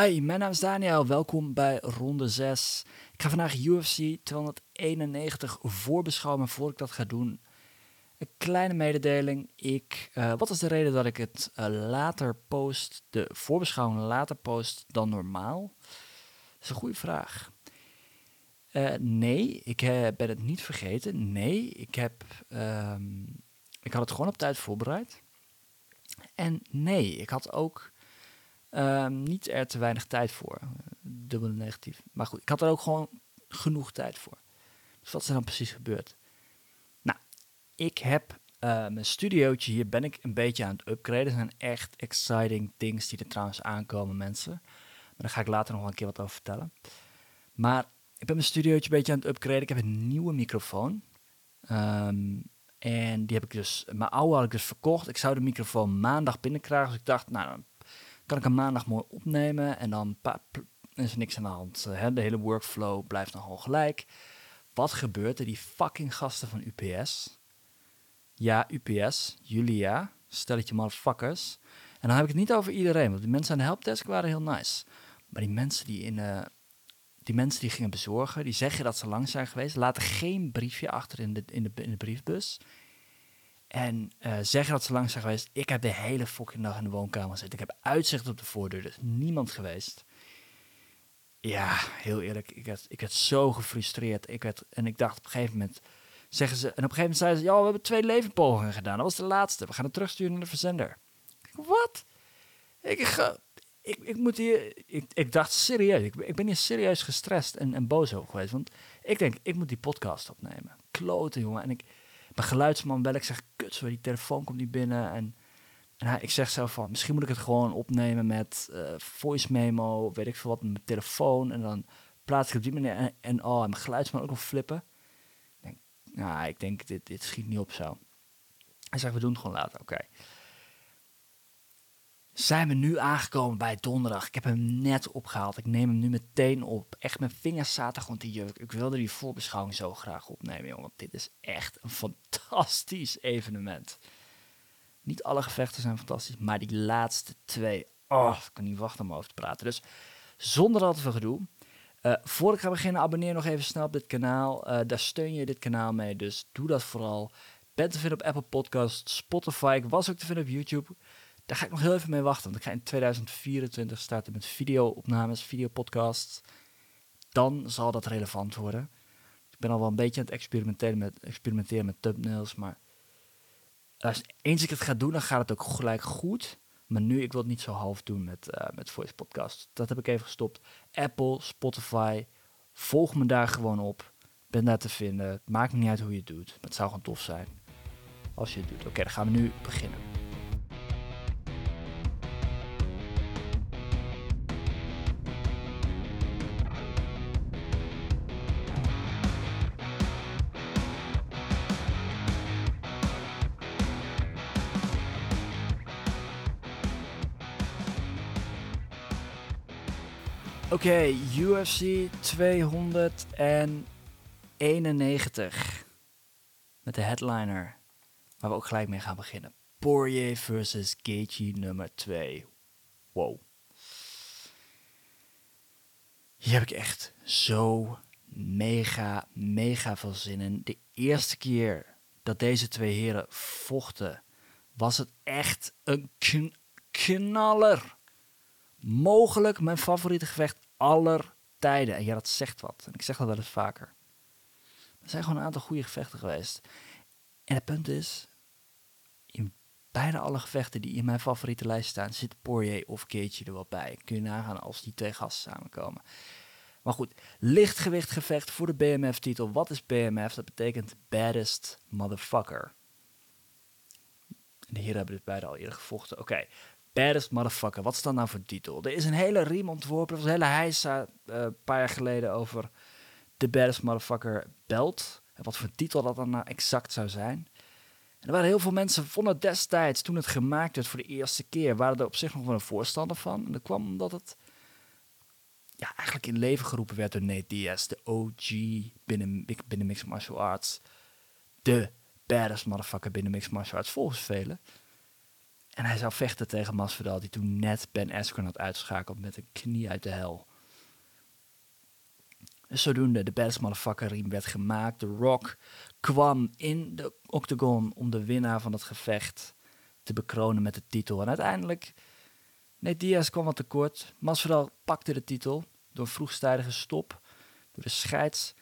Hi, mijn naam is Daniel. Welkom bij ronde 6. Ik ga vandaag UFC 291 voorbeschouwen. Maar voor ik dat ga doen, een kleine mededeling. Ik, uh, wat is de reden dat ik het uh, later post, de voorbeschouwing later post dan normaal? Dat is een goede vraag. Uh, nee, ik ben het niet vergeten. Nee, ik heb. Um, ik had het gewoon op tijd voorbereid. En nee, ik had ook um, niet er te weinig tijd voor. Dubbel negatief. Maar goed, ik had er ook gewoon genoeg tijd voor. Dus wat is er dan precies gebeurd? Nou, ik heb uh, mijn studiootje hier ben ik een beetje aan het upgraden. Er zijn echt exciting things die er trouwens aankomen, mensen. Maar daar ga ik later nog een keer wat over vertellen. Maar ik ben mijn studiootje een beetje aan het upgraden. Ik heb een nieuwe microfoon. Um, en die heb ik dus, mijn oude had ik dus verkocht. Ik zou de microfoon maandag binnenkrijgen. Dus ik dacht, nou, kan ik hem maandag mooi opnemen. En dan is er niks aan de hand. Hè? De hele workflow blijft nogal gelijk. Wat gebeurt er? Die fucking gasten van UPS. Ja, UPS, Julia, stelletje motherfuckers. En dan heb ik het niet over iedereen, want die mensen aan de helpdesk waren heel nice. Maar die mensen die in uh, die mensen die gingen bezorgen, die zeggen dat ze lang zijn geweest, laten geen briefje achter in de, in de, in de briefbus. En uh, zeggen dat ze lang zijn geweest. Ik heb de hele fucking dag in de woonkamer zitten. Ik heb uitzicht op de voordeur. Er is niemand geweest. Ja, heel eerlijk. Ik werd, ik werd zo gefrustreerd. Ik werd, en ik dacht op een gegeven moment... Zeggen ze, en op een gegeven moment zeiden ze... Ja, we hebben twee levenpogingen gedaan. Dat was de laatste. We gaan het terugsturen naar de verzender. Wat? Ik ik, ik moet hier, ik, ik dacht serieus, ik, ik ben hier serieus gestrest en, en boos over geweest. Want ik denk, ik moet die podcast opnemen. Kloten, jongen. En ik, mijn geluidsman bel, ik zeg, kut, zo, die telefoon komt niet binnen. En, ik zeg zelf van, misschien moet ik het gewoon opnemen met uh, voice memo, weet ik veel wat, met mijn telefoon. En dan plaats ik op die manier. En, en oh, en mijn geluidsman ook nog flippen. Ik denk, nou, ik denk, dit, dit schiet niet op zo. Hij zegt, we doen het gewoon later, oké zijn we nu aangekomen bij donderdag. Ik heb hem net opgehaald. Ik neem hem nu meteen op. Echt, mijn vingers zaten gewoon te juk. Ik wilde die voorbeschouwing zo graag opnemen, jongen. Want dit is echt een fantastisch evenement. Niet alle gevechten zijn fantastisch, maar die laatste twee. Oh, ik kan niet wachten om over te praten. Dus zonder al te veel gedoe. Uh, voor ik ga beginnen, abonneer nog even snel op dit kanaal. Uh, daar steun je dit kanaal mee, dus doe dat vooral. Ben te vinden op Apple Podcasts, Spotify. Ik was ook te vinden op YouTube. Daar ga ik nog heel even mee wachten. Want ik ga in 2024 starten met video-opnames, videopodcasts. Dan zal dat relevant worden. Ik ben al wel een beetje aan het experimenteren met, experimenteren met thumbnails. Maar als eens ik het ga doen, dan gaat het ook gelijk goed. Maar nu, ik wil het niet zo half doen met, uh, met voice podcast. Dat heb ik even gestopt. Apple, Spotify, volg me daar gewoon op. Ben daar te vinden. Het maakt niet uit hoe je het doet. Maar het zou gewoon tof zijn als je het doet. Oké, dan gaan we nu beginnen. Okay, UFC 291. Met de headliner. Waar we ook gelijk mee gaan beginnen. Poirier versus Gaethje nummer 2. Wow. Hier heb ik echt zo mega, mega veel zin in. De eerste keer dat deze twee heren vochten, was het echt een knaller. Mogelijk mijn favoriete gevecht aller tijden. En ja, dat zegt wat. En ik zeg dat wel eens vaker. Er zijn gewoon een aantal goede gevechten geweest. En het punt is, in bijna alle gevechten die in mijn favoriete lijst staan, zit Poirier of Cage er wel bij. Kun je nagaan als die twee gasten samenkomen. Maar goed, lichtgewicht gevecht voor de BMF-titel. Wat is BMF? Dat betekent Baddest Motherfucker. En de heren hebben dus beide al eerder gevochten. Oké, Baddest Motherfucker. Wat is dat nou voor titel? Er is een hele riem ontworpen. Er was een hele heisa uh, een paar jaar geleden over de Baddest Motherfucker belt. En wat voor titel dat dan nou exact zou zijn. En er waren heel veel mensen, vonden destijds, toen het gemaakt werd voor de eerste keer, waren er op zich nog wel een voorstander van. En dat kwam omdat het ja, eigenlijk in leven geroepen werd door Nate Diaz, de OG binnen, binnen Mixed Martial Arts. De baddest motherfucker binnen Mixed Martial Arts, volgens velen. En hij zou vechten tegen Masvidal, die toen net Ben Askren had uitgeschakeld met een knie uit de hel. Zodoende, de best motherfucker riem werd gemaakt. The Rock kwam in de octagon om de winnaar van het gevecht te bekronen met de titel. En uiteindelijk, nee, Diaz kwam wat tekort. Masvidal pakte de titel door vroegtijdige stop, door de scheids.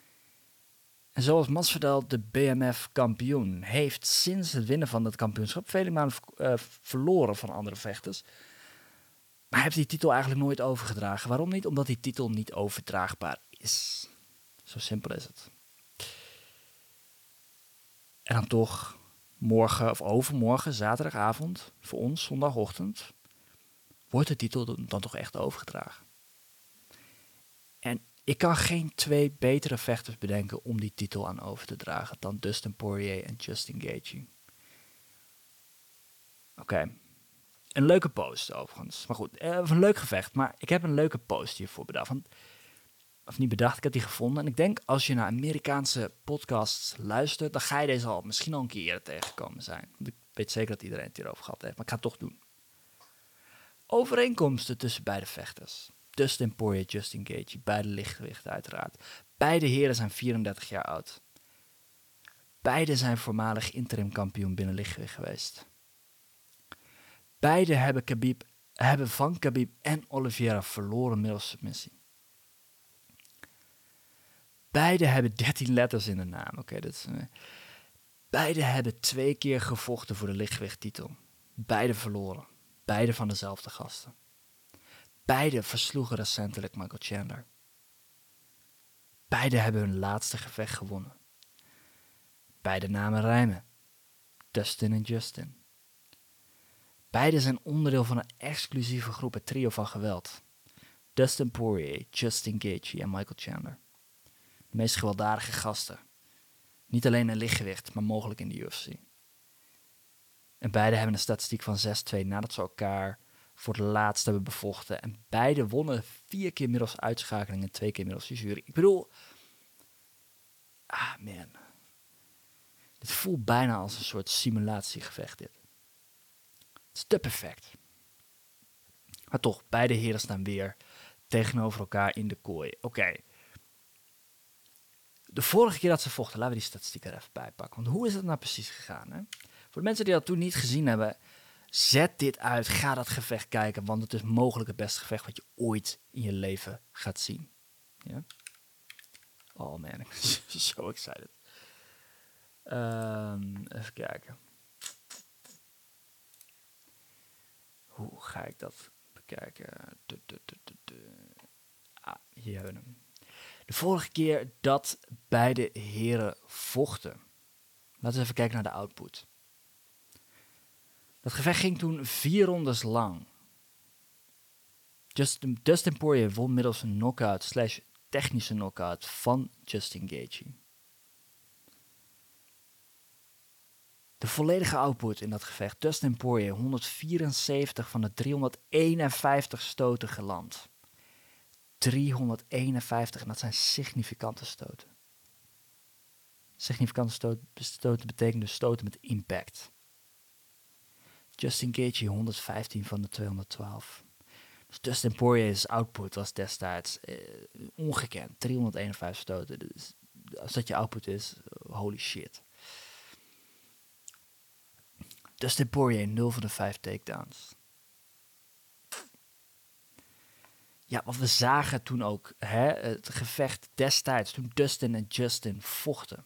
En zoals Masvidal de BMF-kampioen heeft sinds het winnen van het kampioenschap vele maanden uh, verloren van andere vechters. Maar hij heeft die titel eigenlijk nooit overgedragen. Waarom niet? Omdat die titel niet overdraagbaar is. Zo simpel is het. En dan toch morgen of overmorgen, zaterdagavond, voor ons zondagochtend, wordt de titel dan toch echt overgedragen. Ik kan geen twee betere vechters bedenken om die titel aan over te dragen dan Dustin Poirier en Justin Gaethje. Oké. Een leuke post overigens. Maar goed, uh, een leuk gevecht. Maar ik heb een leuke post hiervoor bedacht. Of niet bedacht, ik heb die gevonden. En ik denk als je naar Amerikaanse podcasts luistert, dan ga je deze al misschien al een keer eerder tegengekomen zijn. Ik weet zeker dat iedereen het hierover gehad heeft. Maar ik ga het toch doen. Overeenkomsten tussen beide vechters. Dustin Poirier, Justin Gaethje, beide lichtgewichten uiteraard. Beide heren zijn 34 jaar oud. Beide zijn voormalig interim kampioen binnen lichtgewicht geweest. Beide hebben, Khabib, hebben van Khabib en Oliveira verloren middels submissie. Beide hebben 13 letters in de naam. Oké, dat beide hebben twee keer gevochten voor de lichtgewichttitel. Beide verloren. Beide van dezelfde gasten. Beide versloegen recentelijk Michael Chandler. Beide hebben hun laatste gevecht gewonnen. Beide namen rijmen. Dustin en Justin. Beide zijn onderdeel van een exclusieve groep, het trio van geweld. Dustin Poirier, Justin Gaethje en Michael Chandler. De meest gewelddadige gasten. Niet alleen in lichtgewicht, maar mogelijk in de UFC. En beide hebben een statistiek van 6-2 nadat ze elkaar voor het laatst hebben bevochten. En beide wonnen vier keer middels uitschakeling en twee keer middels jury. Ik bedoel, ah man. Dit voelt bijna als een soort simulatiegevecht dit. Het is te perfect. Maar toch, beide heren staan weer tegenover elkaar in de kooi. Oké. De vorige keer dat ze vochten, laten we die statistieken er even bij pakken. Want hoe is het nou precies gegaan? Hè? Voor de mensen die dat toen niet gezien hebben, zet dit uit. Ga dat gevecht kijken, want het is mogelijk het beste gevecht wat je ooit in je leven gaat zien. Ja? Oh man, ik ben zo excited. Um, even kijken. Hoe ga ik dat bekijken? Ah, hier hebben we hem. De vorige keer dat beide heren vochten. Laten we even kijken naar de output. Dat gevecht ging toen vier rondes lang. Justin, Dustin Poirier won middels een knockout slash technische knockout van Justin Gaethje. De volledige output in dat gevecht. Dustin Poirier 174 van de 351 stoten geland. 351 en dat zijn significante stoten. Significante stoten, stoten betekent dus stoten met impact. Justin Gaethje 115 van de 212. Dus Dustin Poirier's output was destijds eh, ongekend. 351 stoten. Dus als dat je output is, holy shit. Dustin Poirier 0 van de 5 takedowns. Ja, wat we zagen toen ook, hè, het gevecht destijds, toen Dustin en Justin vochten.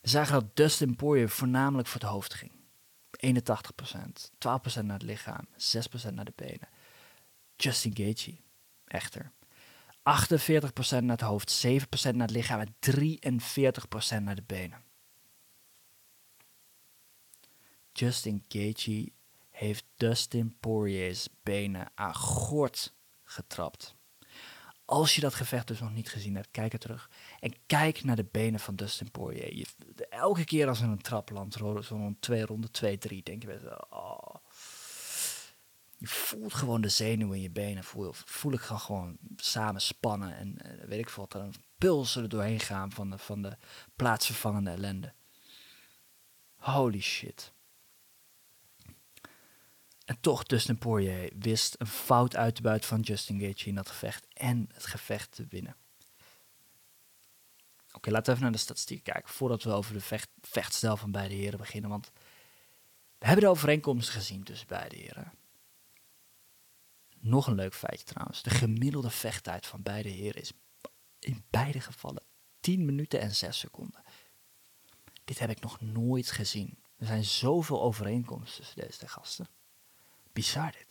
We zagen dat Dustin Poirier voornamelijk voor het hoofd ging. 81%, 12% naar het lichaam, 6% naar de benen. Justin Gaethje, echter. 48% naar het hoofd, 7% naar het lichaam en 43% naar de benen. Justin Gaethje heeft Dustin Poirier's benen aan gort getrapt. Als je dat gevecht dus nog niet gezien hebt, kijk er terug. En kijk naar de benen van Dustin Poirier. Elke keer als er een trap landt, zo'n twee ronde, twee, drie, denk je bij oh. Je voelt gewoon de zenuwen in je benen. Voel, voel ik gewoon samen spannen. En uh, weet ik veel een pulsen er doorheen gaan van de, van de plaatsvervangende ellende. Holy shit. En toch, Dustin Poirier wist een fout uit te buiten van Justin Gaethje in dat gevecht en het gevecht te winnen. Oké, laten we even naar de statistieken kijken voordat we over de vecht, vechtstijl van beide heren beginnen. Want we hebben de overeenkomst gezien tussen beide heren. Nog een leuk feitje trouwens. De gemiddelde vechttijd van beide heren is in beide gevallen 10 minuten en 6 seconden. Dit heb ik nog nooit gezien. Er zijn zoveel overeenkomsten tussen deze gasten. Bizar dit.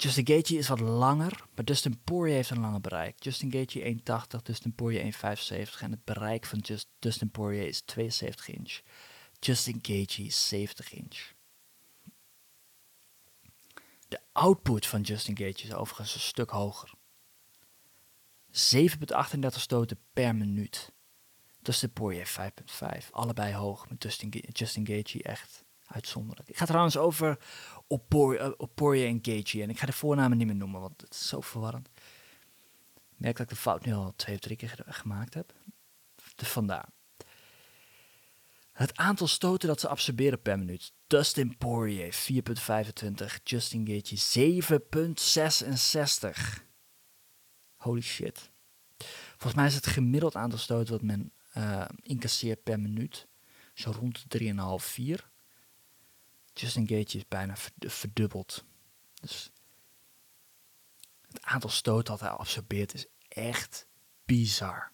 Justin Gaethje is wat langer, maar Dustin Poirier heeft een langer bereik. Justin Gaethje 1,80, Dustin Poirier 1,75 en het bereik van Just, Dustin Poirier is 72 inch. Justin Gaethje is 70 inch. De output van Justin Gaethje is overigens een stuk hoger. 7,38 stoten per minuut. Dustin Poirier 5,5. Allebei hoog, met Justin, Justin Gaethje echt uitzonderlijk. Ik ga trouwens over Poirier en Gaethje. En ik ga de voornamen niet meer noemen, want het is zo verwarrend. Merk dat ik de fout nu al twee of drie keer gemaakt heb. Vandaar. Het aantal stoten dat ze absorberen per minuut. Dustin Poirier 4,25. Justin Gaethje 7,66. Holy shit. Volgens mij is het gemiddeld aantal stoten wat men uh, incasseert per minuut. Zo rond de 3,5, 4. Justin Gaethje is bijna verdubbeld. Dus het aantal stoten dat hij absorbeert is echt bizar.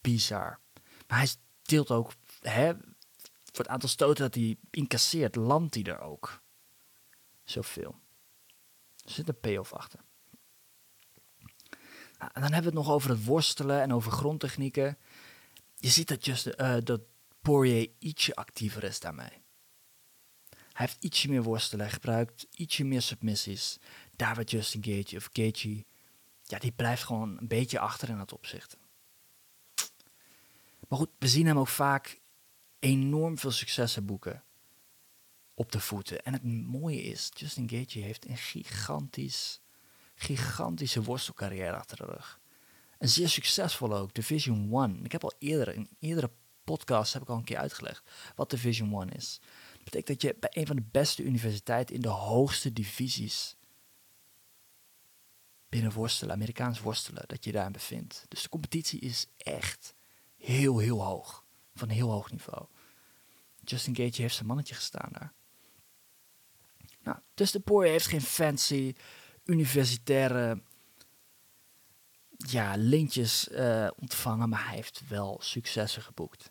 Bizar. Maar hij deelt ook, hè, voor het aantal stoten dat hij incasseert, landt hij er ook. Zoveel. Er zit een payoff achter. Nou, en dan hebben we het nog over het worstelen en over grondtechnieken. Je ziet dat, just, uh, dat Poirier ietsje actiever is daarmee. Hij heeft ietsje meer worstelen, gebruikt ietsje meer submissies. Daar waar Justin Gage of Gage, ja, die blijft gewoon een beetje achter in dat opzicht. Maar goed, we zien hem ook vaak enorm veel successen boeken op de voeten. En het mooie is, Justin Gage heeft een gigantisch, gigantische worstelcarrière achter de rug. En zeer succesvol ook, Division 1. Ik heb al eerder, in eerdere podcasts heb ik al een keer uitgelegd wat Division 1 is betekent dat je bij een van de beste universiteiten in de hoogste divisies binnen worstelen, Amerikaans worstelen, dat je daar bevindt. Dus de competitie is echt heel, heel hoog. Van heel hoog niveau. Justin Gage heeft zijn mannetje gestaan daar. Nou, dus de Poirier heeft geen fancy universitaire ja, lintjes uh, ontvangen, maar hij heeft wel successen geboekt.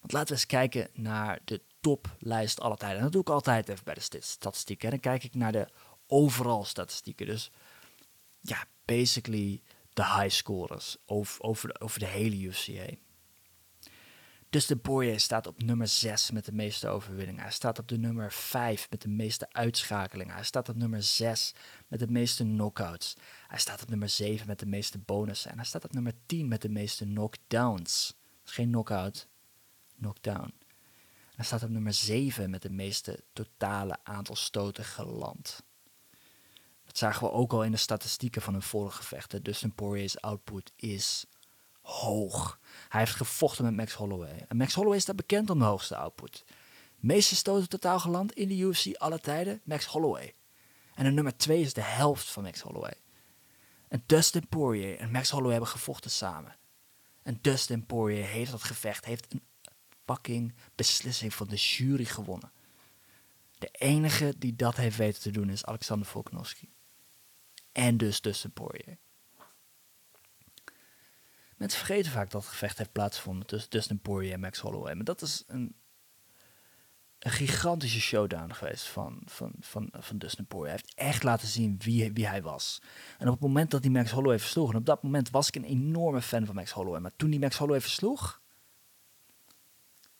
Want laten we eens kijken naar de toplijst aller tijden. En dat doe ik altijd even bij de statistieken. En dan kijk ik naar de overal statistieken. Dus ja, basically de high scorers over, over, de, over de hele UFC heen. Dustin Poirier staat op nummer 6 met de meeste overwinningen. Hij staat op de nummer 5 met de meeste uitschakelingen. Hij staat op nummer 6 met de meeste knockouts. Hij staat op nummer 7 met de meeste bonussen. En hij staat op nummer 10 met de meeste knockdowns. Dat is geen knockout, knockdown. Staat op nummer 7 met de meeste totale aantal stoten geland. Dat zagen we ook al in de statistieken van hun vorige gevechten. Dustin Poirier's output is hoog. Hij heeft gevochten met Max Holloway. En Max Holloway staat bekend om de hoogste output. Meeste stoten totaal geland in de UFC alle tijden, Max Holloway. En de nummer 2 is de helft van Max Holloway. En Dustin Poirier en Max Holloway hebben gevochten samen. En Dustin Poirier heeft dat gevecht, heeft een fucking beslissing van de jury gewonnen. De enige die dat heeft weten te doen is Alexander Volkanovski. En dus Dustin Poirier. Mensen vergeten vaak dat het gevecht heeft plaatsgevonden tussen Dustin Poirier en Max Holloway. Maar dat is een, een gigantische showdown geweest van, van, van, van Dustin Poirier. Hij heeft echt laten zien wie, wie hij was. En op het moment dat hij Max Holloway versloeg, en op dat moment was ik een enorme fan van Max Holloway. Maar toen hij Max Holloway versloeg,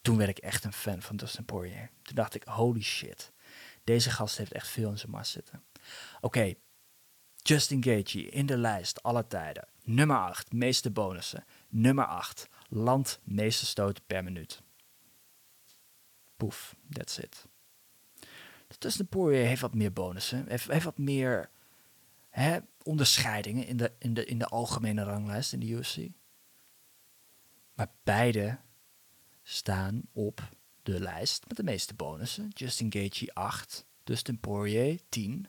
toen werd ik echt een fan van Dustin Poirier. Toen dacht ik, holy shit, deze gast heeft echt veel in zijn mars zitten. Oké, Justin Gaethje in de lijst alle tijden. Nummer 8, meeste bonussen. Nummer 8, land meeste stoten per minuut. Poef, that's it. Dustin Poirier heeft wat meer bonussen, heeft, heeft wat meer hè, onderscheidingen in de, in, de, in de algemene ranglijst in de UFC. Maar beide staan op de lijst met de meeste bonussen. Justin Gaethje 8, Dustin Poirier 10.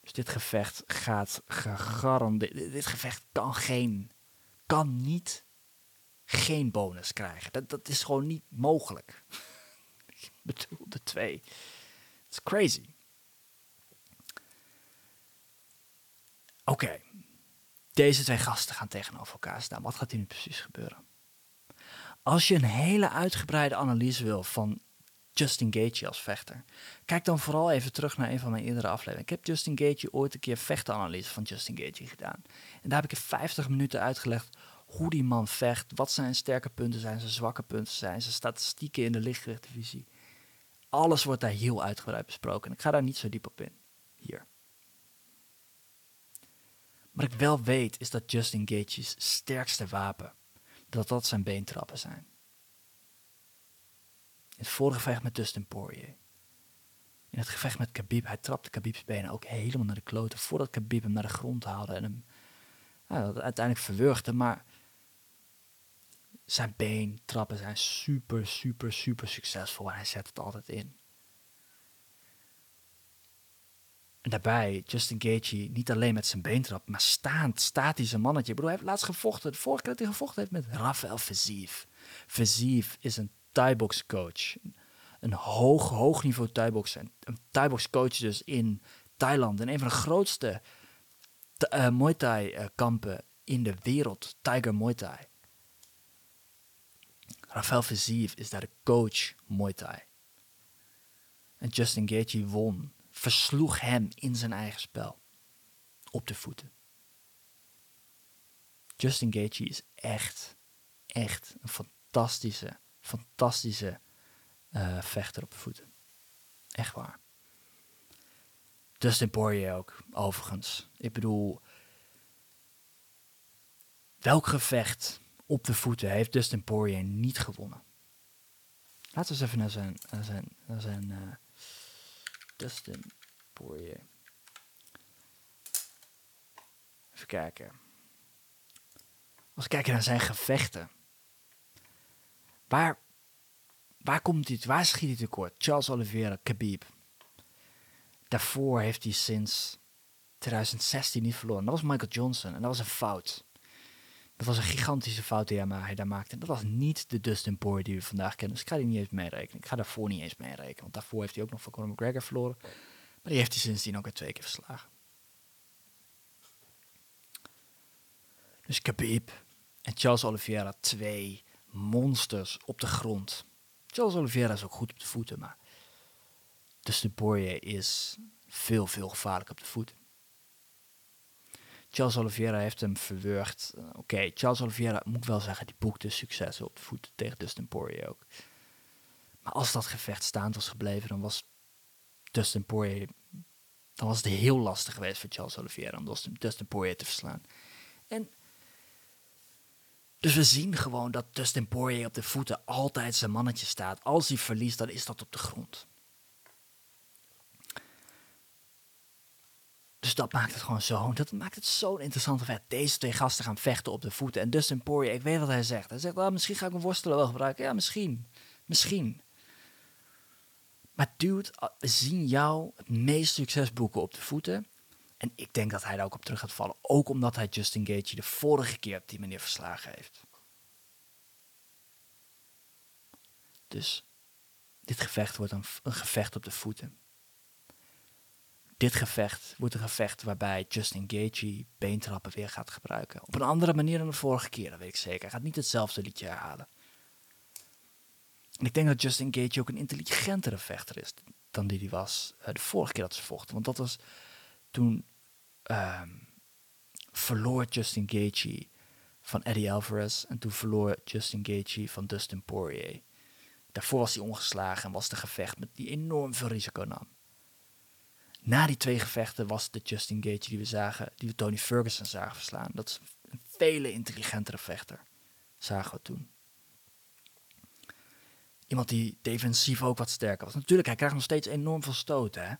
Dus dit gevecht gaat gegarandeerd... Dit gevecht kan geen... Kan niet geen bonus krijgen. Dat, dat is gewoon niet mogelijk. Ik bedoel, de twee. It's crazy. Oké. Deze twee gasten gaan tegenover elkaar staan. Wat gaat hier nu precies gebeuren? Als je een hele uitgebreide analyse wil van Justin Gaethje als vechter, kijk dan vooral even terug naar een van mijn eerdere afleveringen. Ik heb Justin Gaethje ooit een keer vechtenanalyse van Justin Gaethje gedaan. En daar heb ik in 50 minuten uitgelegd hoe die man vecht, wat zijn sterke punten zijn, zijn zwakke punten zijn, zijn statistieken in de lichtgewichtdivisie. Alles wordt daar heel uitgebreid besproken. En ik ga daar niet zo diep op in. Hier. Wat ik wel weet is dat Justin Gaethje's sterkste wapen, dat dat zijn beentrappen zijn. In het vorige gevecht met Dustin Poirier. In het gevecht met Khabib, hij trapte Khabib's benen ook helemaal naar de kloten voordat Khabib hem naar de grond haalde en hem uiteindelijk verwurgde. Maar zijn beentrappen zijn super, super, super succesvol en hij zet het altijd in. En daarbij, Justin Gaethje, niet alleen met zijn beentrap, maar staand, statische mannetje. Ik bedoel, hij heeft laatst gevochten. De vorige keer dat hij gevochten heeft met Rafael Fiziev. Fiziev is een Thai-box coach. Een hoog, hoog niveau Thai-boxer. Een Thai-box coach dus in Thailand. En een van de grootste uh, Muay Thai uh, kampen in de wereld. Tiger Muay Thai. Rafael Fiziev is daar de coach Muay Thai. En Justin Gaethje won versloeg hem in zijn eigen spel. Op de voeten. Justin Gaethje is echt, echt een fantastische, fantastische uh, vechter op de voeten. Echt waar. Dustin Poirier ook, overigens. Ik bedoel, welk gevecht op de voeten heeft Dustin Poirier niet gewonnen? Laten we eens even naar zijn, naar zijn, naar zijn uh, Dustin Poirier. Even kijken. Als we kijken naar zijn gevechten. Waar, waar komt hij, waar schiet hij tekort? Charles Oliveira, Khabib. Daarvoor heeft hij sinds 2016 niet verloren. Dat was Michael Johnson en dat was een fout. Dat was een gigantische fout die hij daar maakte. En dat was niet de Dustin Poirier die we vandaag kennen. Dus ik ga die niet eens meerekenen. Ik ga daarvoor niet eens meerekenen. Want daarvoor heeft hij ook nog van Conor McGregor verloren. Maar die heeft hij sindsdien ook weer twee keer verslagen. Dus Khabib en Charles Oliveira, twee monsters op de grond. Charles Oliveira is ook goed op de voeten, maar Dustin Poirier is veel, veel gevaarlijker op de voeten. Charles Oliveira heeft hem verwurgd. Uh, Oké, Charles Oliveira, moet ik wel zeggen, die boekte succes op de voeten tegen Dustin Poirier ook. Maar als dat gevecht staand was gebleven, dan was Dustin Poirier, dan was het heel lastig geweest voor Charles Oliveira om Dustin Poirier te verslaan. En dus we zien gewoon dat Dustin Poirier op de voeten altijd zijn mannetje staat. Als hij verliest, dan is dat op de grond. Dus dat maakt het gewoon zo. Dat maakt het zo'n interessante vet. Deze twee gasten gaan vechten op de voeten. En Dustin Poirier, ik weet wat hij zegt. Hij zegt, oh, misschien ga ik een worstelen wel gebruiken. Ja, misschien. Misschien. Maar dude, we zien jou het meest succes boeken op de voeten. En ik denk dat hij daar ook op terug gaat vallen. Ook omdat hij Justin Gaethje de vorige keer op die manier verslagen heeft. Dus dit gevecht wordt een gevecht op de voeten. Dit gevecht wordt een gevecht waarbij Justin Gaethje beentrappen weer gaat gebruiken. Op een andere manier dan de vorige keer, dat weet ik zeker. Hij gaat niet hetzelfde liedje herhalen. En ik denk dat Justin Gaethje ook een intelligentere vechter is dan die hij was uh, de vorige keer dat ze vochten. Want dat was toen um, verloor Justin Gaethje van Eddie Alvarez en toen verloor Justin Gaethje van Dustin Poirier. Daarvoor was hij ongeslagen en was de gevecht met die enorm veel risico nam na die twee gevechten was de Justin Gage die we zagen, die we Tony Ferguson zagen verslaan. Dat is een vele intelligentere vechter, zagen we toen. Iemand die defensief ook wat sterker was. Natuurlijk, hij krijgt nog steeds enorm veel stoten. Hè?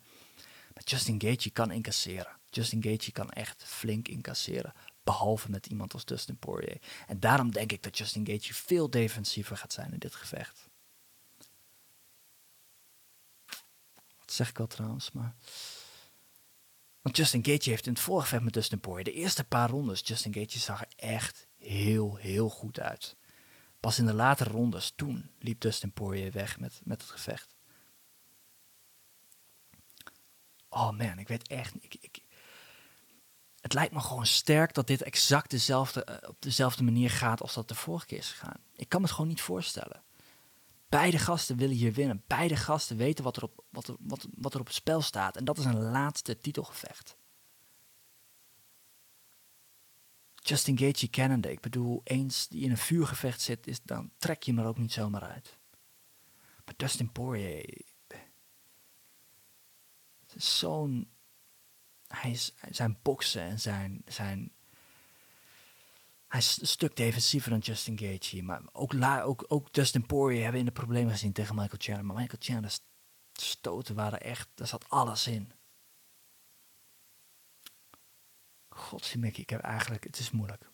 Maar Justin Gage kan incasseren. Justin Gage kan echt flink incasseren. Behalve met iemand als Dustin Poirier. En daarom denk ik dat Justin Gage veel defensiever gaat zijn in dit gevecht. Wat zeg ik wel trouwens, maar... Want Justin Gaethje heeft in het vorige met Dustin Poirier... de eerste paar rondes, Justin Gaethje zag er echt heel, heel goed uit. Pas in de latere rondes, toen liep Dustin Poirier weg met, met het gevecht. Oh man, ik weet echt ik, ik, Het lijkt me gewoon sterk dat dit exact dezelfde, eh, op dezelfde manier gaat als dat de vorige keer is gegaan. Ik kan me het gewoon niet voorstellen. Beide gasten willen hier winnen. Beide gasten weten wat er op, wat wat, wat er op het spel staat. En dat is een laatste titelgevecht. Justin Gaethje kennende, ik bedoel, eens die in een vuurgevecht zit, is, dan trek je hem er ook niet zomaar uit. Maar Dustin Poirier, het is zo'n, hij is, zijn boksen en zijn, zijn, hij is een stuk defensiever dan Justin Gaethje, maar ook, la, ook, ook Dustin Poirier hebben in de problemen gezien tegen Michael Chandler. Maar Michael Chandler's stoten waren echt, daar zat alles in. Mickey, ik heb eigenlijk, het is moeilijk.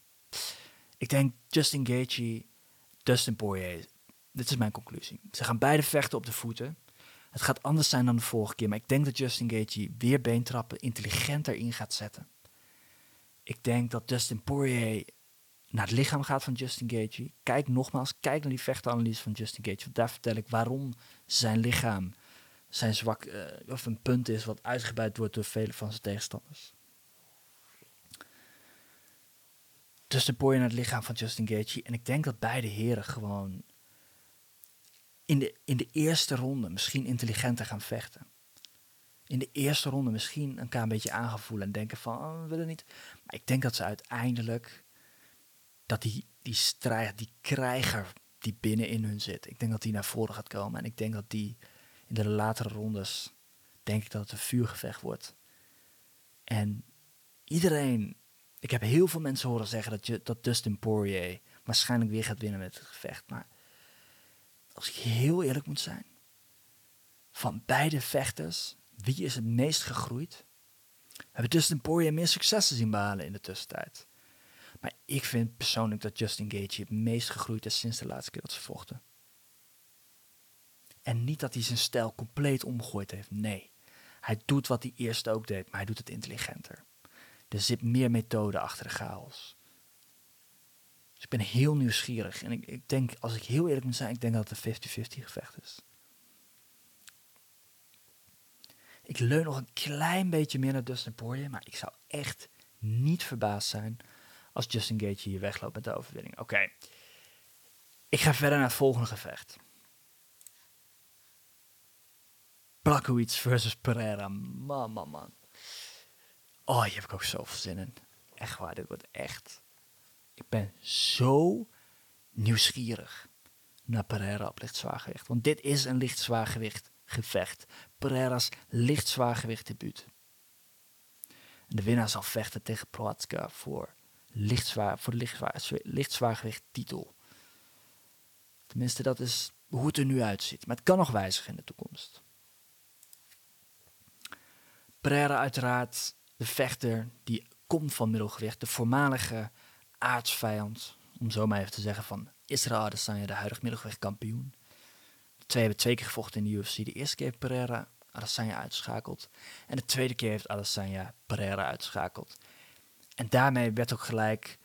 Ik denk Justin Gaethje, Dustin Poirier, dit is mijn conclusie. Ze gaan beide vechten op de voeten. Het gaat anders zijn dan de vorige keer, maar ik denk dat Justin Gaethje weer beentrappen intelligenter in gaat zetten. Ik denk dat Dustin Poirier naar het lichaam gaat van Justin Gaethje. Kijk nogmaals, kijk naar die vechtanalyse van Justin Gaethje. Want daar vertel ik waarom zijn lichaam zijn zwak, uh, of een punt is wat uitgebuit wordt door vele van zijn tegenstanders. tussen Poirier naar het lichaam van Justin Gaethje. En ik denk dat beide heren gewoon in de, in de eerste ronde misschien intelligenter gaan vechten. In de eerste ronde misschien elkaar een beetje aangevoelen en denken van, oh, we willen niet. Maar ik denk dat ze uiteindelijk, dat die, die strijd, die krijger die binnenin hun zit, ik denk dat die naar voren gaat komen. En ik denk dat die in de latere rondes, denk ik dat het een vuurgevecht wordt. En iedereen ik heb heel veel mensen horen zeggen dat, je, dat Dustin Poirier waarschijnlijk weer gaat winnen met het gevecht. Maar als ik heel eerlijk moet zijn, van beide vechters, wie is het meest gegroeid? Hebben Dustin Poirier meer successen zien behalen in de tussentijd. Maar ik vind persoonlijk dat Justin Gaethje het meest gegroeid is sinds de laatste keer dat ze vochten. En niet dat hij zijn stijl compleet omgegooid heeft, nee. Hij doet wat hij eerst ook deed, maar hij doet het intelligenter. Er zit meer methode achter de chaos. Dus ik ben heel nieuwsgierig. En ik, ik denk, als ik heel eerlijk moet zijn, ik denk dat het een 50-50 gevecht is. Ik leun nog een klein beetje meer naar Dustin Poirier, maar ik zou echt niet verbaasd zijn als Justin Gaethje hier wegloopt met de overwinning. Oké, ik ga verder naar het volgende gevecht. Blachowicz versus Pereira. Man, man, man. Oh, hier heb ik ook zoveel zin in. Echt waar, dit wordt echt. Ik ben zo nieuwsgierig naar Pereira op lichtzwaargewicht. Want dit is een lichtzwaargewicht gevecht. Pereira's lichtzwaargewicht debuut. En de winnaar zal vechten tegen Proatska voor, lichtzwaar, voor de lichtzwaar, lichtzwaargewicht titel. Tenminste, dat is hoe het er nu uitziet. Maar het kan nog wijzigen in de toekomst. Pereira uiteraard de vechter die komt van middelgewicht, de voormalige aardsvijand, om zo maar even te zeggen, van Israël Adesanya, de huidige middelgewichtkampioen. De twee hebben twee keer gevochten in de UFC. De eerste keer heeft Pereira Adesanya uitschakeld. En de tweede keer heeft Adesanya Pereira uitschakeld. En daarmee werd ook gelijk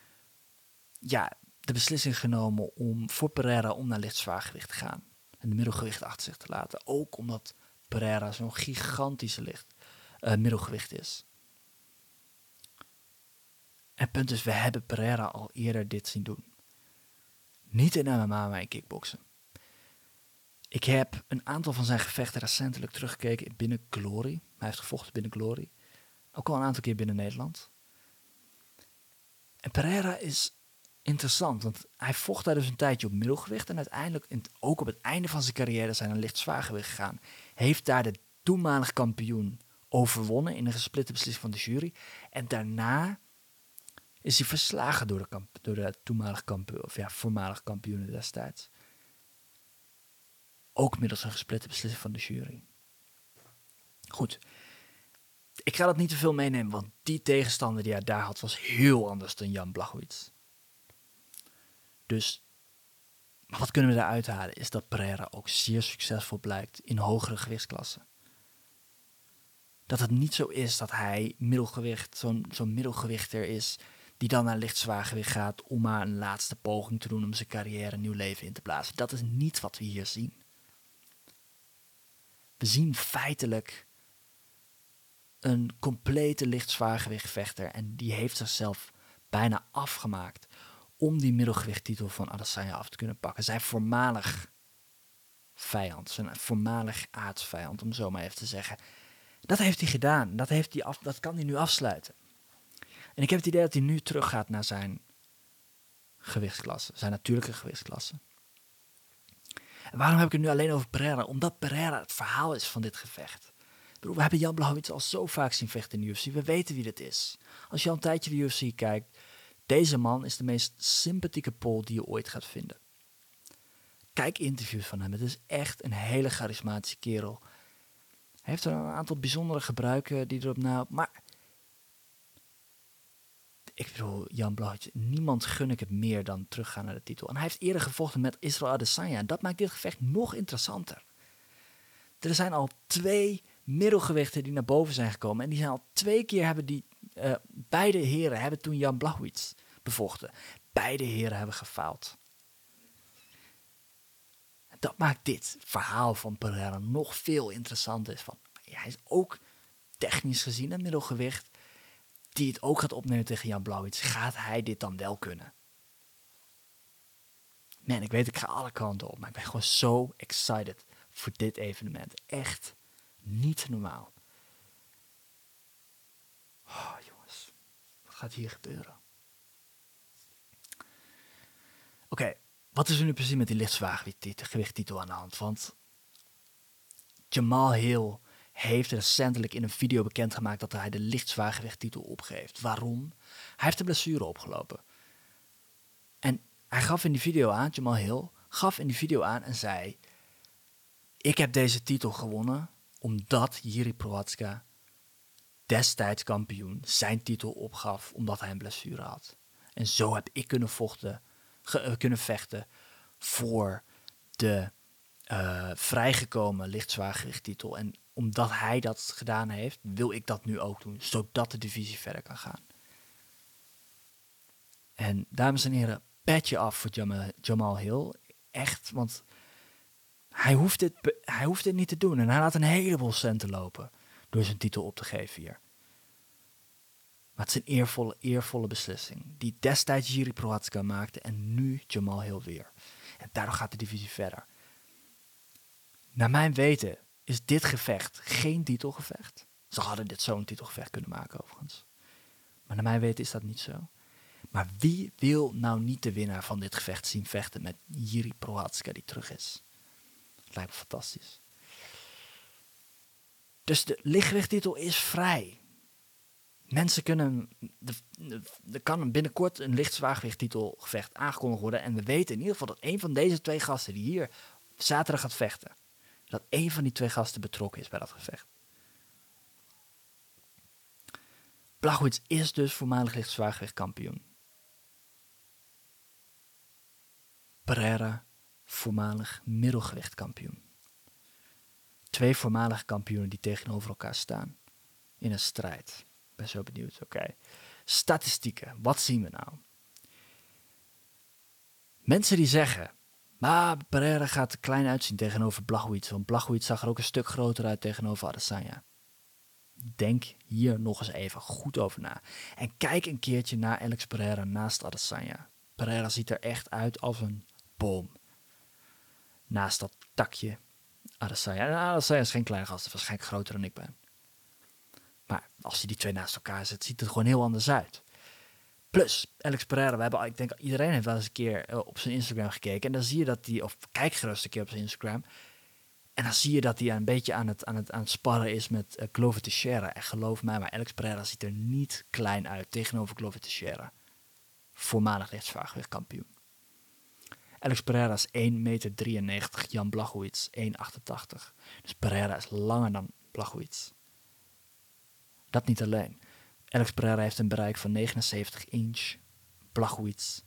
ja, de beslissing genomen om voor Pereira om naar licht zwaargewicht te gaan. En de middelgewicht achter zich te laten. Ook omdat Pereira zo'n gigantische licht, uh, middelgewicht is. En punt is, we hebben Pereira al eerder dit zien doen. Niet in MMA, maar in kickboksen. Ik heb een aantal van zijn gevechten recentelijk teruggekeken binnen Glory. Hij heeft gevochten binnen Glory. Ook al een aantal keer binnen Nederland. En Pereira is interessant, want hij vocht daar dus een tijdje op middelgewicht. En uiteindelijk, ook op het einde van zijn carrière, zijn een licht zwaargewicht gegaan. Heeft daar de toenmalig kampioen overwonnen in een gesplitte beslissing van de jury. En daarna is hij verslagen door de, kamp, door de toenmalig kampioen, of ja, voormalig kampioenen destijds. Ook middels een gesplitte beslissing van de jury. Goed. Ik ga dat niet te veel meenemen, want die tegenstander die hij daar had was heel anders dan Jan Blachowicz. Dus, wat kunnen we daaruit halen is dat Pereira ook zeer succesvol blijkt in hogere gewichtsklassen. Dat het niet zo is dat hij middelgewicht, zo'n zo'n middelgewichter is, die dan naar licht zwaargewicht gaat om maar een laatste poging te doen om zijn carrière een nieuw leven in te blazen. Dat is niet wat we hier zien. We zien feitelijk een complete lichtzwaargewichtvechter en die heeft zichzelf bijna afgemaakt om die middelgewichttitel van Adesanya af te kunnen pakken. Zijn voormalig vijand, zijn voormalig aardsvijand, om zo maar even te zeggen. Dat heeft hij gedaan. Dat, heeft hij af, dat kan hij nu afsluiten. En ik heb het idee dat hij nu teruggaat naar zijn gewichtsklasse, zijn natuurlijke gewichtsklasse. Waarom heb ik het nu alleen over Pereira? Omdat Pereira het verhaal is van dit gevecht. We hebben Jan Blachowicz al zo vaak zien vechten in de UFC. We weten wie dit is. Als je al een tijdje de UFC kijkt, deze man is de meest sympathieke pol die je ooit gaat vinden. Kijk interviews van hem. Het is echt een hele charismatische kerel. Hij heeft er een aantal bijzondere gebruiken die erop na. Maar ik bedoel, Jan Blachowicz, niemand gun ik het meer dan teruggaan naar de titel. En hij heeft eerder gevochten met Israël Adesanya. Dat maakt dit gevecht nog interessanter. Er zijn al twee middelgewichten die naar boven zijn gekomen. En die zijn al twee keer hebben die, uh, beide heren hebben toen Jan Blachowicz bevochten. Beide heren hebben gefaald. Dat maakt dit verhaal van Pereira nog veel interessanter. Van, hij is ook technisch gezien een middelgewicht die het ook gaat opnemen tegen Jan Blauwits, gaat hij dit dan wel kunnen? Man, ik weet, ik ga alle kanten op, maar ik ben gewoon zo excited voor dit evenement. Echt niet normaal. Oh, jongens, wat gaat hier gebeuren? Oké, wat is er nu precies met die lichtzwaargewichttitel aan de hand? Want Jamal Hill heeft recentelijk in een video bekendgemaakt dat hij de lichtzwaargewichttitel opgeeft. Waarom? Hij heeft een blessure opgelopen. En hij gaf in die video aan, Jamal Hill, gaf in die video aan en zei... Ik heb deze titel gewonnen omdat Jiri Prohatska, destijds kampioen, zijn titel opgaf omdat hij een blessure had. En zo heb ik kunnen, vochten, ge, kunnen vechten voor de uh, vrijgekomen lichtzwaargewichttitel. En omdat hij dat gedaan heeft, wil ik dat nu ook doen, zodat de divisie verder kan gaan. En dames en heren, petje af voor Jamal Hill. Echt, want hij hoeft, dit, hij hoeft dit niet te doen. En hij laat een heleboel centen lopen door zijn titel op te geven hier. Maar het is een eervolle, eervolle beslissing. Die destijds Jiri Prohatska maakte en nu Jamal Hill weer. En daardoor gaat de divisie verder. Naar mijn weten is dit gevecht geen titelgevecht. Ze hadden dit zo'n titelgevecht kunnen maken overigens. Maar naar mijn weten is dat niet zo. Maar wie wil nou niet de winnaar van dit gevecht zien vechten met Jiri Prohatska die terug is? Lijkt me fantastisch. Dus de lichtgewichttitel is vrij. Mensen kunnen. Er kan binnenkort een lichtzwaargewichttitelgevecht aangekondigd worden. En we weten in ieder geval dat een van deze twee gasten die hier zaterdag gaat vechten dat één van die twee gasten betrokken is bij dat gevecht. Blachowicz is dus voormalig lichtzwaargewicht kampioen. Pereira, voormalig middelgewicht kampioen. Twee voormalige kampioenen die tegenover elkaar staan in een strijd. Ik ben zo benieuwd. Oké. Statistieken. Wat zien we nou? Mensen die zeggen maar Pereira gaat er klein uitzien tegenover Blachowicz. Want Blachowicz zag er ook een stuk groter uit tegenover Adesanya. Denk hier nog eens even goed over na. En kijk een keertje naar Alex Pereira naast Adesanya. Pereira ziet er echt uit als een boom. Naast dat takje Adesanya. En Adesanya is geen kleine gast, waarschijnlijk groter dan ik ben. Maar als je die twee naast elkaar zet, ziet het gewoon heel anders uit. Plus, Alex Pereira, we hebben, ik denk iedereen heeft wel eens een keer eh, op zijn Instagram gekeken. En dan zie je dat hij, of kijk gerust een keer op zijn Instagram. En dan zie je dat hij een beetje aan het, aan het, aan sparren is met uh, Glover Teixeira. En geloof mij, maar Alex Pereira ziet er niet klein uit tegenover Glover Teixeira. Voormalig rechtsvaargewicht kampioen. Alex Pereira is 1,93 meter, Jan Blachowicz 1,88. Dus Pereira is langer dan Blachowicz. Dat niet alleen. Alex Pereira heeft een bereik van 79 inch. Blachowicz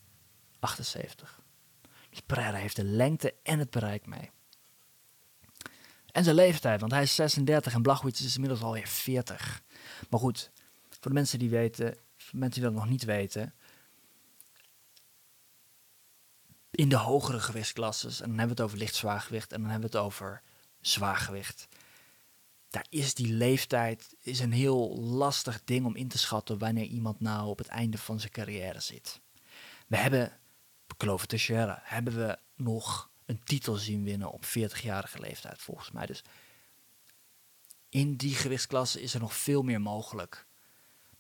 78. Dus Pereira heeft de lengte en het bereik mee. En zijn leeftijd, want hij is 36 en Blachowicz is inmiddels alweer 40. Maar goed, voor de mensen die weten, voor de mensen die dat nog niet weten. In de hogere gewichtsklasses, en dan hebben we het over licht zwaargewicht en dan hebben we het over zwaargewicht. Daar is die leeftijd is een heel lastig ding om in te schatten wanneer iemand nou op het einde van zijn carrière zit. We hebben, Clover Teixeira, hebben we nog een titel zien winnen op 40-jarige leeftijd, volgens mij. Dus in die gewichtsklasse is er nog veel meer mogelijk.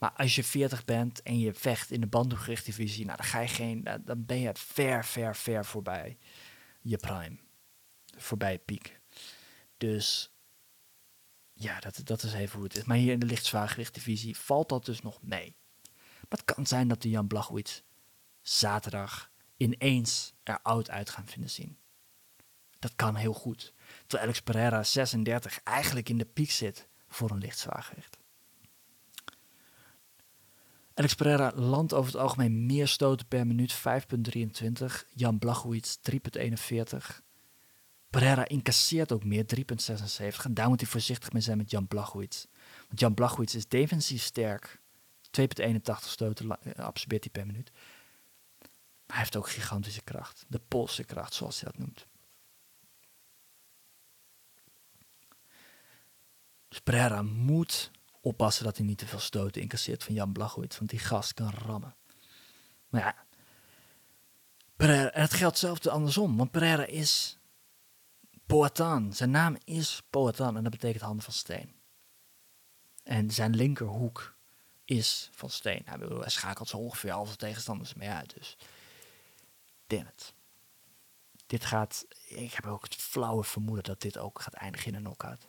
Maar als je 40 bent en je vecht in de bandengewichtdivisie, nou, dan, ga je geen, dan ben je ver, ver, ver voorbij je prime. Voorbij piek. Dus ja, dat, dat is even hoe het is. Maar hier in de lichtzwaargewichtdivisie valt dat dus nog mee. Maar het kan zijn dat de Jan Blachowicz zaterdag ineens er oud uit gaan vinden zien. Dat kan heel goed. Terwijl Alex Pereira 36 eigenlijk in de piek zit voor een lichtzwaargewicht. Alex Pereira landt over het algemeen meer stoten per minuut, 5,23. Jan Blachowicz 3,41. Pereira incasseert ook meer, 3,76. En daar moet hij voorzichtig mee zijn met Jan Blachowicz. Want Jan Blachowicz is defensief sterk. 2,81 stoten eh, absorbeert hij per minuut. Maar hij heeft ook gigantische kracht. De Poolse kracht, zoals hij dat noemt. Dus Pereira moet oppassen dat hij niet te veel stoten incasseert van Jan Blachowicz. Want die gast kan rammen. Maar ja, Pereira, het geldt zelfs andersom. Want Pereira is Poatan. Zijn naam is Poatan en dat betekent handen van steen. En zijn linkerhoek is van steen. Hij, hij schakelt zo ongeveer al zijn tegenstanders mee uit. Dus damn it. Dit gaat, ik heb ook het flauwe vermoeden dat dit ook gaat eindigen in een knockout.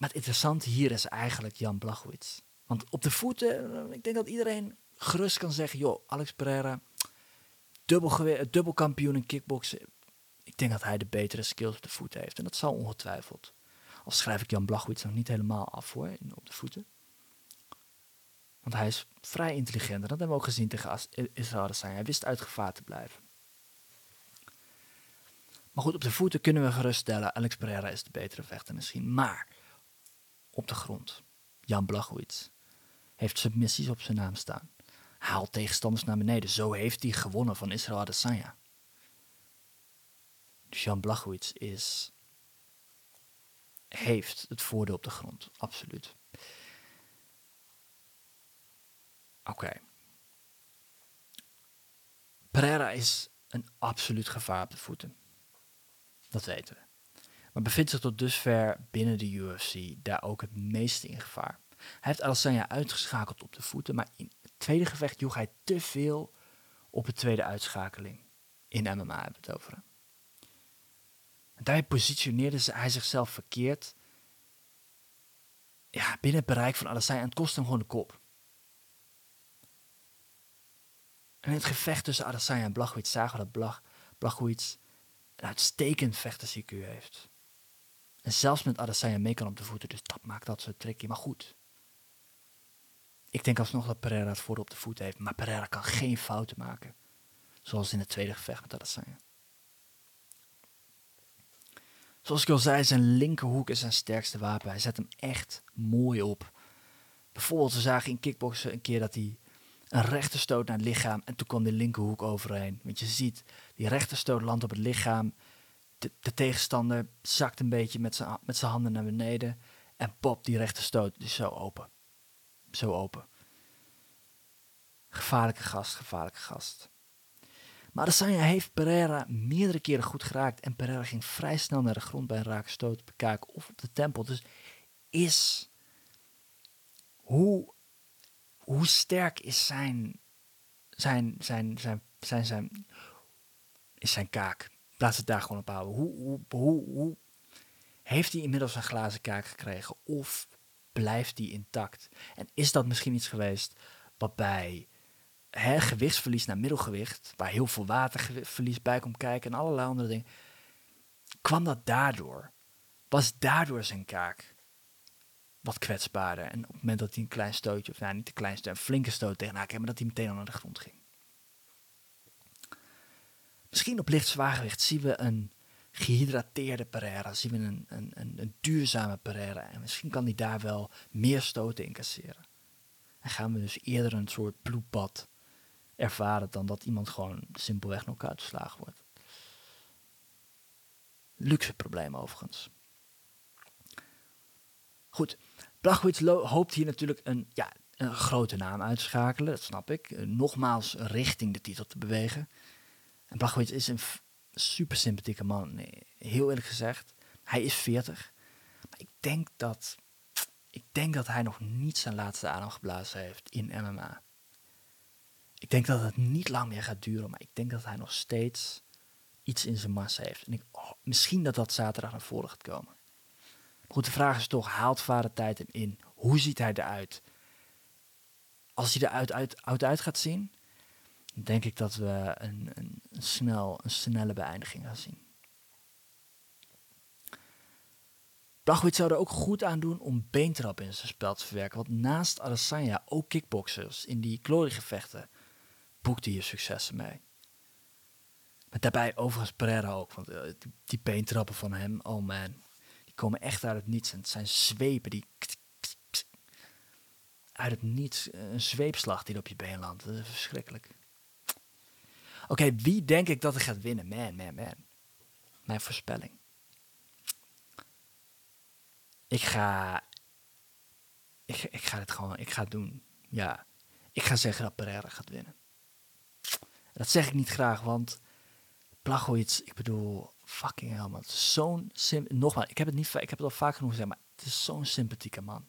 Maar het interessante hier is eigenlijk Jan Blachowicz. Want op de voeten, ik denk dat iedereen gerust kan zeggen, joh, Alex Pereira, dubbel, dubbelkampioen in kickboksen. Ik denk dat hij de betere skills op de voeten heeft. En dat zal ongetwijfeld. Al schrijf ik Jan Blachowicz nog niet helemaal af hoor, op de voeten. Want hij is vrij intelligent. En dat hebben we ook gezien tegen Israël zijn. Hij wist uit gevaar te blijven. Maar goed, op de voeten kunnen we geruststellen. Alex Pereira is de betere vechter misschien. Maar op de grond. Jan Blachowicz heeft submissies op zijn naam staan haalt tegenstanders naar beneden. Zo heeft hij gewonnen van Israël Adesanya. Dus Jan Blachowicz is, heeft het voordeel op de grond, absoluut. Oké. Pereira is een absoluut gevaar op de voeten. Dat weten we. Maar bevindt zich tot dusver binnen de UFC daar ook het meeste in gevaar. Hij heeft Adesanya uitgeschakeld op de voeten, maar in tweede gevecht joeg hij te veel op de tweede uitschakeling. In MMA hebben we het over. En daarbij positioneerde hij zichzelf verkeerd. Ja, binnen het bereik van Adesanya en het kost hem gewoon de kop. En in het gevecht tussen Adesanya en Blachowicz zagen we dat Blach, Blachowicz een uitstekend vechtersIQ heeft. En zelfs met Adesanya mee kan op de voeten, dus dat maakt dat zo tricky. Maar goed, ik denk alsnog dat Pereira het voor op de voet heeft. Maar Pereira kan geen fouten maken. Zoals in het tweede gevecht met Adesanya. Zoals ik al zei, zijn linkerhoek is zijn sterkste wapen. Hij zet hem echt mooi op. Bijvoorbeeld, we zagen in kickboksen een keer dat hij een rechterstoot naar het lichaam en toen kwam de linkerhoek overheen. Want je ziet, die rechterstoot landt op het lichaam. De, de tegenstander zakt een beetje met zijn, met zijn handen naar beneden en pop die rechterstoot is zo open zo open. Gevaarlijke gast, gevaarlijke gast. Maar Adesanya heeft Pereira meerdere keren goed geraakt. En Pereira ging vrij snel naar de grond bij een raakstoot stoot op de kaak of op de tempel. Dus is. Hoe, hoe sterk is zijn. Zijn, zijn, zijn, zijn, zijn, is zijn kaak? Laat het daar gewoon op houden. Hoe, hoe, hoe, heeft hij inmiddels een glazen kaak gekregen? Of blijft die intact? En is dat misschien iets geweest wat bij hè, gewichtsverlies naar middelgewicht, waar heel veel waterverlies bij komt kijken en allerlei andere dingen, kwam dat daardoor? Was daardoor zijn kaak wat kwetsbaarder? En op het moment dat hij een klein stootje, of nou niet een klein stootje, een flinke stoot tegenaan kreeg, maar dat hij meteen naar de grond ging. Misschien op licht zwaargewicht zien we een gehydrateerde Pereira, zien we een, een, een, duurzame Pereira. En misschien kan hij daar wel meer stoten incasseren. En gaan we dus eerder een soort bloedbad ervaren dan dat iemand gewoon simpelweg nog uitgeslagen wordt. Luxe probleem overigens. Goed, Blachowicz hoopt hier natuurlijk een, ja, een grote naam uit te schakelen, dat snap ik. Uh, nogmaals richting de titel te bewegen. En Blachowicz is een super sympathieke man, heel eerlijk gezegd. Hij is 40, maar ik denk dat, ik denk dat hij nog niet zijn laatste adem geblazen heeft in MMA. Ik denk dat het niet lang meer gaat duren, maar ik denk dat hij nog steeds iets in zijn massa heeft. En ik, oh, misschien dat dat zaterdag naar voren gaat komen. goed, de vraag is toch, haalt vader tijd hem in? Hoe ziet hij eruit? Als hij eruit uit, uit, uit gaat zien, denk ik dat we een, een, snel, een snelle beëindiging gaan zien. Blachowicz zou er ook goed aan doen om beentrap in zijn spel te verwerken. Want naast Adesanya ook kickboxers in die gloriegevechten boekte je successen mee. Maar daarbij overigens Pereira ook, want uh, die, beentrappen van hem, oh man, die komen echt uit het niets. En het zijn zwepen die uit het niets, een zweepslag die op je been landt. Dat is verschrikkelijk. Oké, wie denk ik dat er gaat winnen? Man, man, man. Mijn voorspelling. Ik ga. Ik, ik ga het gewoon. Ik ga het doen. Ja. Ik ga zeggen dat Pereira gaat winnen. Dat zeg ik niet graag, want Blachowicz, ik bedoel, fucking hell man. Zo'n Nogmaals, ik heb het niet ik heb het al vaak genoeg gezegd, maar het is zo'n sympathieke man.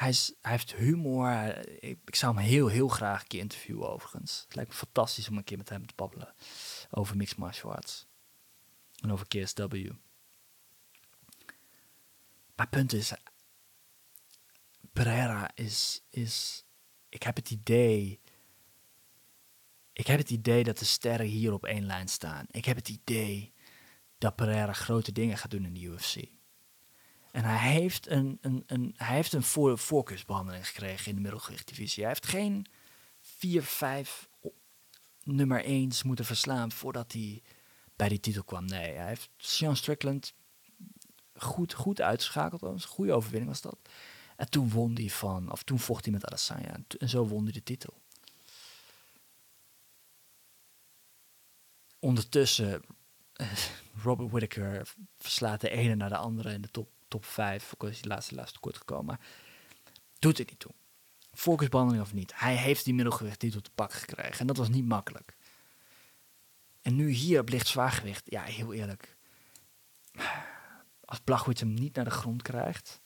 Hij, is, hij heeft humor. Ik, zou hem heel, heel graag een keer interviewen overigens. Het lijkt me fantastisch om een keer met hem te babbelen over mixed martial arts. En over KSW. Maar punt is, Pereira is, is, ik heb het idee ik heb het idee dat de sterren hier op één lijn staan. Ik heb het idee dat Pereira grote dingen gaat doen in de UFC. En hij heeft een, een, een, hij heeft een voor, voorkeursbehandeling gekregen in de middelgewichtdivisie. Hij heeft geen 4, 5 nummer 1 moeten verslaan voordat hij bij die titel kwam. Nee, hij heeft Sean Strickland goed, goed uitgeschakeld. Een goede overwinning was dat. En toen won hij van, of toen vocht hij met Adesanya. En zo won hij de titel. Ondertussen, uh, Robert Whittaker verslaat de ene naar de andere in de top, top 5. Ook al is laatste laatste kort gekomen. Doet het niet toe. Focusbehandeling of niet. Hij heeft die middelgewicht titel te pakken gekregen. En dat was niet makkelijk. En nu hier op licht zwaargewicht. Ja, heel eerlijk. Als Blachowicz hem niet naar de grond krijgt.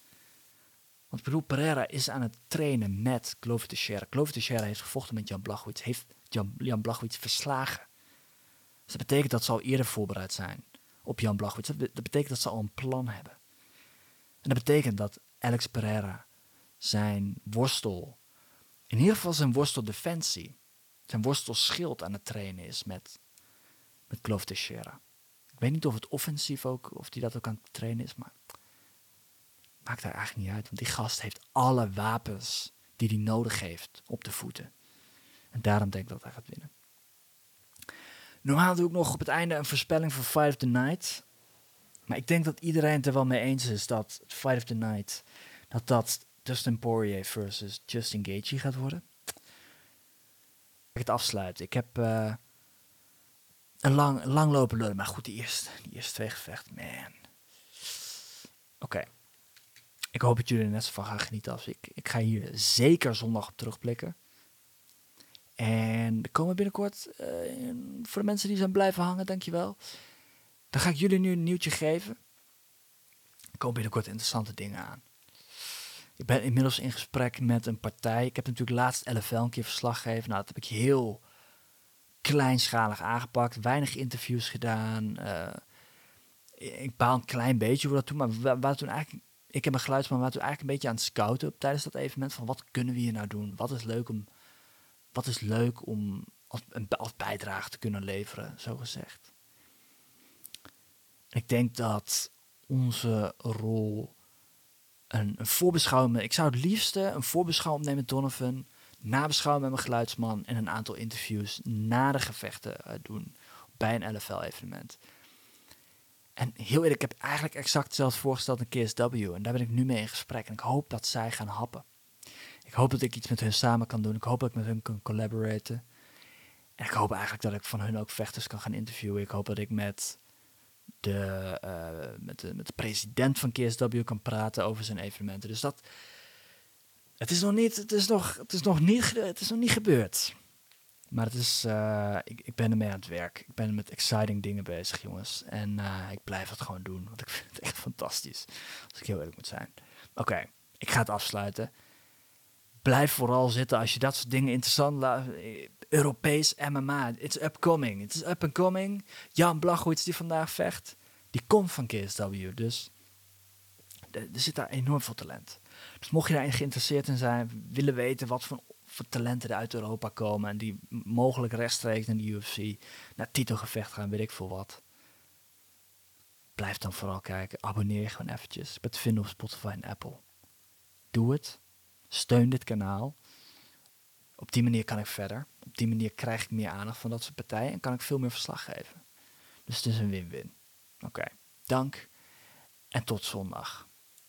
Want ik Pereira is aan het trainen met Glover Teixeira. Glover Teixeira heeft gevochten met Jan Blachowicz. Heeft Jan, Jan Blachowicz verslagen. Dus dat betekent dat ze al eerder voorbereid zijn op Jan Blachowicz. Dat, betekent dat ze al een plan hebben. En dat betekent dat Alex Pereira zijn worstel, in ieder geval zijn worsteldefensie, zijn worstelschild aan het trainen is met, met Clove Teixeira. Ik weet niet of het offensief ook, of die dat ook aan het trainen is, maar maakt daar eigenlijk niet uit. Want die gast heeft alle wapens die hij nodig heeft op de voeten. En daarom denk ik dat hij gaat winnen. Normaal doe ik nog op het einde een voorspelling voor of the Night. Maar ik denk dat iedereen het er wel mee eens is dat Fight of the Night... dat dat Dustin Poirier versus Justin Gaethje gaat worden. Ik het afsluiten. Ik heb uh, een lang, lang lopen lullen. Maar goed, die eerste, die eerste twee gevechten, man. Oké. Ik hoop dat jullie er net zo van gaan genieten als ik. Ik ga hier zeker zondag op terugblikken. En er komen binnenkort, uh, voor de mensen die zijn blijven hangen, dankjewel. Dan ga ik jullie nu een nieuwtje geven. Er komen binnenkort interessante dingen aan. Ik ben inmiddels in gesprek met een partij. Ik heb natuurlijk laatst LFL een keer verslag gegeven. Nou, dat heb ik heel kleinschalig aangepakt. Weinig interviews gedaan. Uh, ik baal een klein beetje voor dat toen. Maar waren toen eigenlijk... Ik heb een geluidsman, waren toen eigenlijk een beetje aan het scouten tijdens dat evenement. Van wat kunnen we hier nou doen? Wat is leuk om wat is leuk om als, als bijdrage te kunnen leveren, zo gezegd. Ik denk dat onze rol een, een voorbeschouwing, ik zou het liefste een voorbeschouwing opnemen met Donovan, nabeschouwen met mijn geluidsman en een aantal interviews na de gevechten uh, doen bij een LFL-evenement. En heel eerlijk, ik heb eigenlijk exact hetzelfde voorgesteld in KSW. En daar ben ik nu mee in gesprek. En ik hoop dat zij gaan happen. Ik hoop dat ik iets met hun samen kan doen. Ik hoop dat ik met hun kan collaboraten. En ik hoop eigenlijk dat ik van hun ook vechters kan gaan interviewen. Ik hoop dat ik met de, eh, met de, met de president van KSW kan praten over zijn evenementen. Dus dat. Het is nog niet, het is nog, het is nog niet, het is nog niet gebeurd. Maar het is, uh, ik, ik ben ermee aan het werk. Ik ben met exciting dingen bezig, jongens. En uh, ik blijf het gewoon doen, want ik vind het echt fantastisch. Als ik heel eerlijk moet zijn. Oké, ik ga het afsluiten. Blijf vooral zitten als je dat soort dingen interessant. Europees MMA, it's upcoming. It's up and coming. Jan Blachowicz die vandaag vecht, die komt van KSW. Dus er zit daar enorm veel talent. Dus mocht je daarin geïnteresseerd in zijn, willen weten wat voor talenten die uit Europa komen en die mogelijk rechtstreeks in de UFC naar titelgevecht gaan, weet ik veel wat. Blijf dan vooral kijken. Abonneer gewoon eventjes. Ik vinden op Spotify en Apple. Doe het. Steun dit kanaal. Op die manier kan ik verder. Op die manier krijg ik meer aandacht van dat soort partijen en kan ik veel meer verslag geven. Dus het is een win-win. Oké, dank en tot zondag.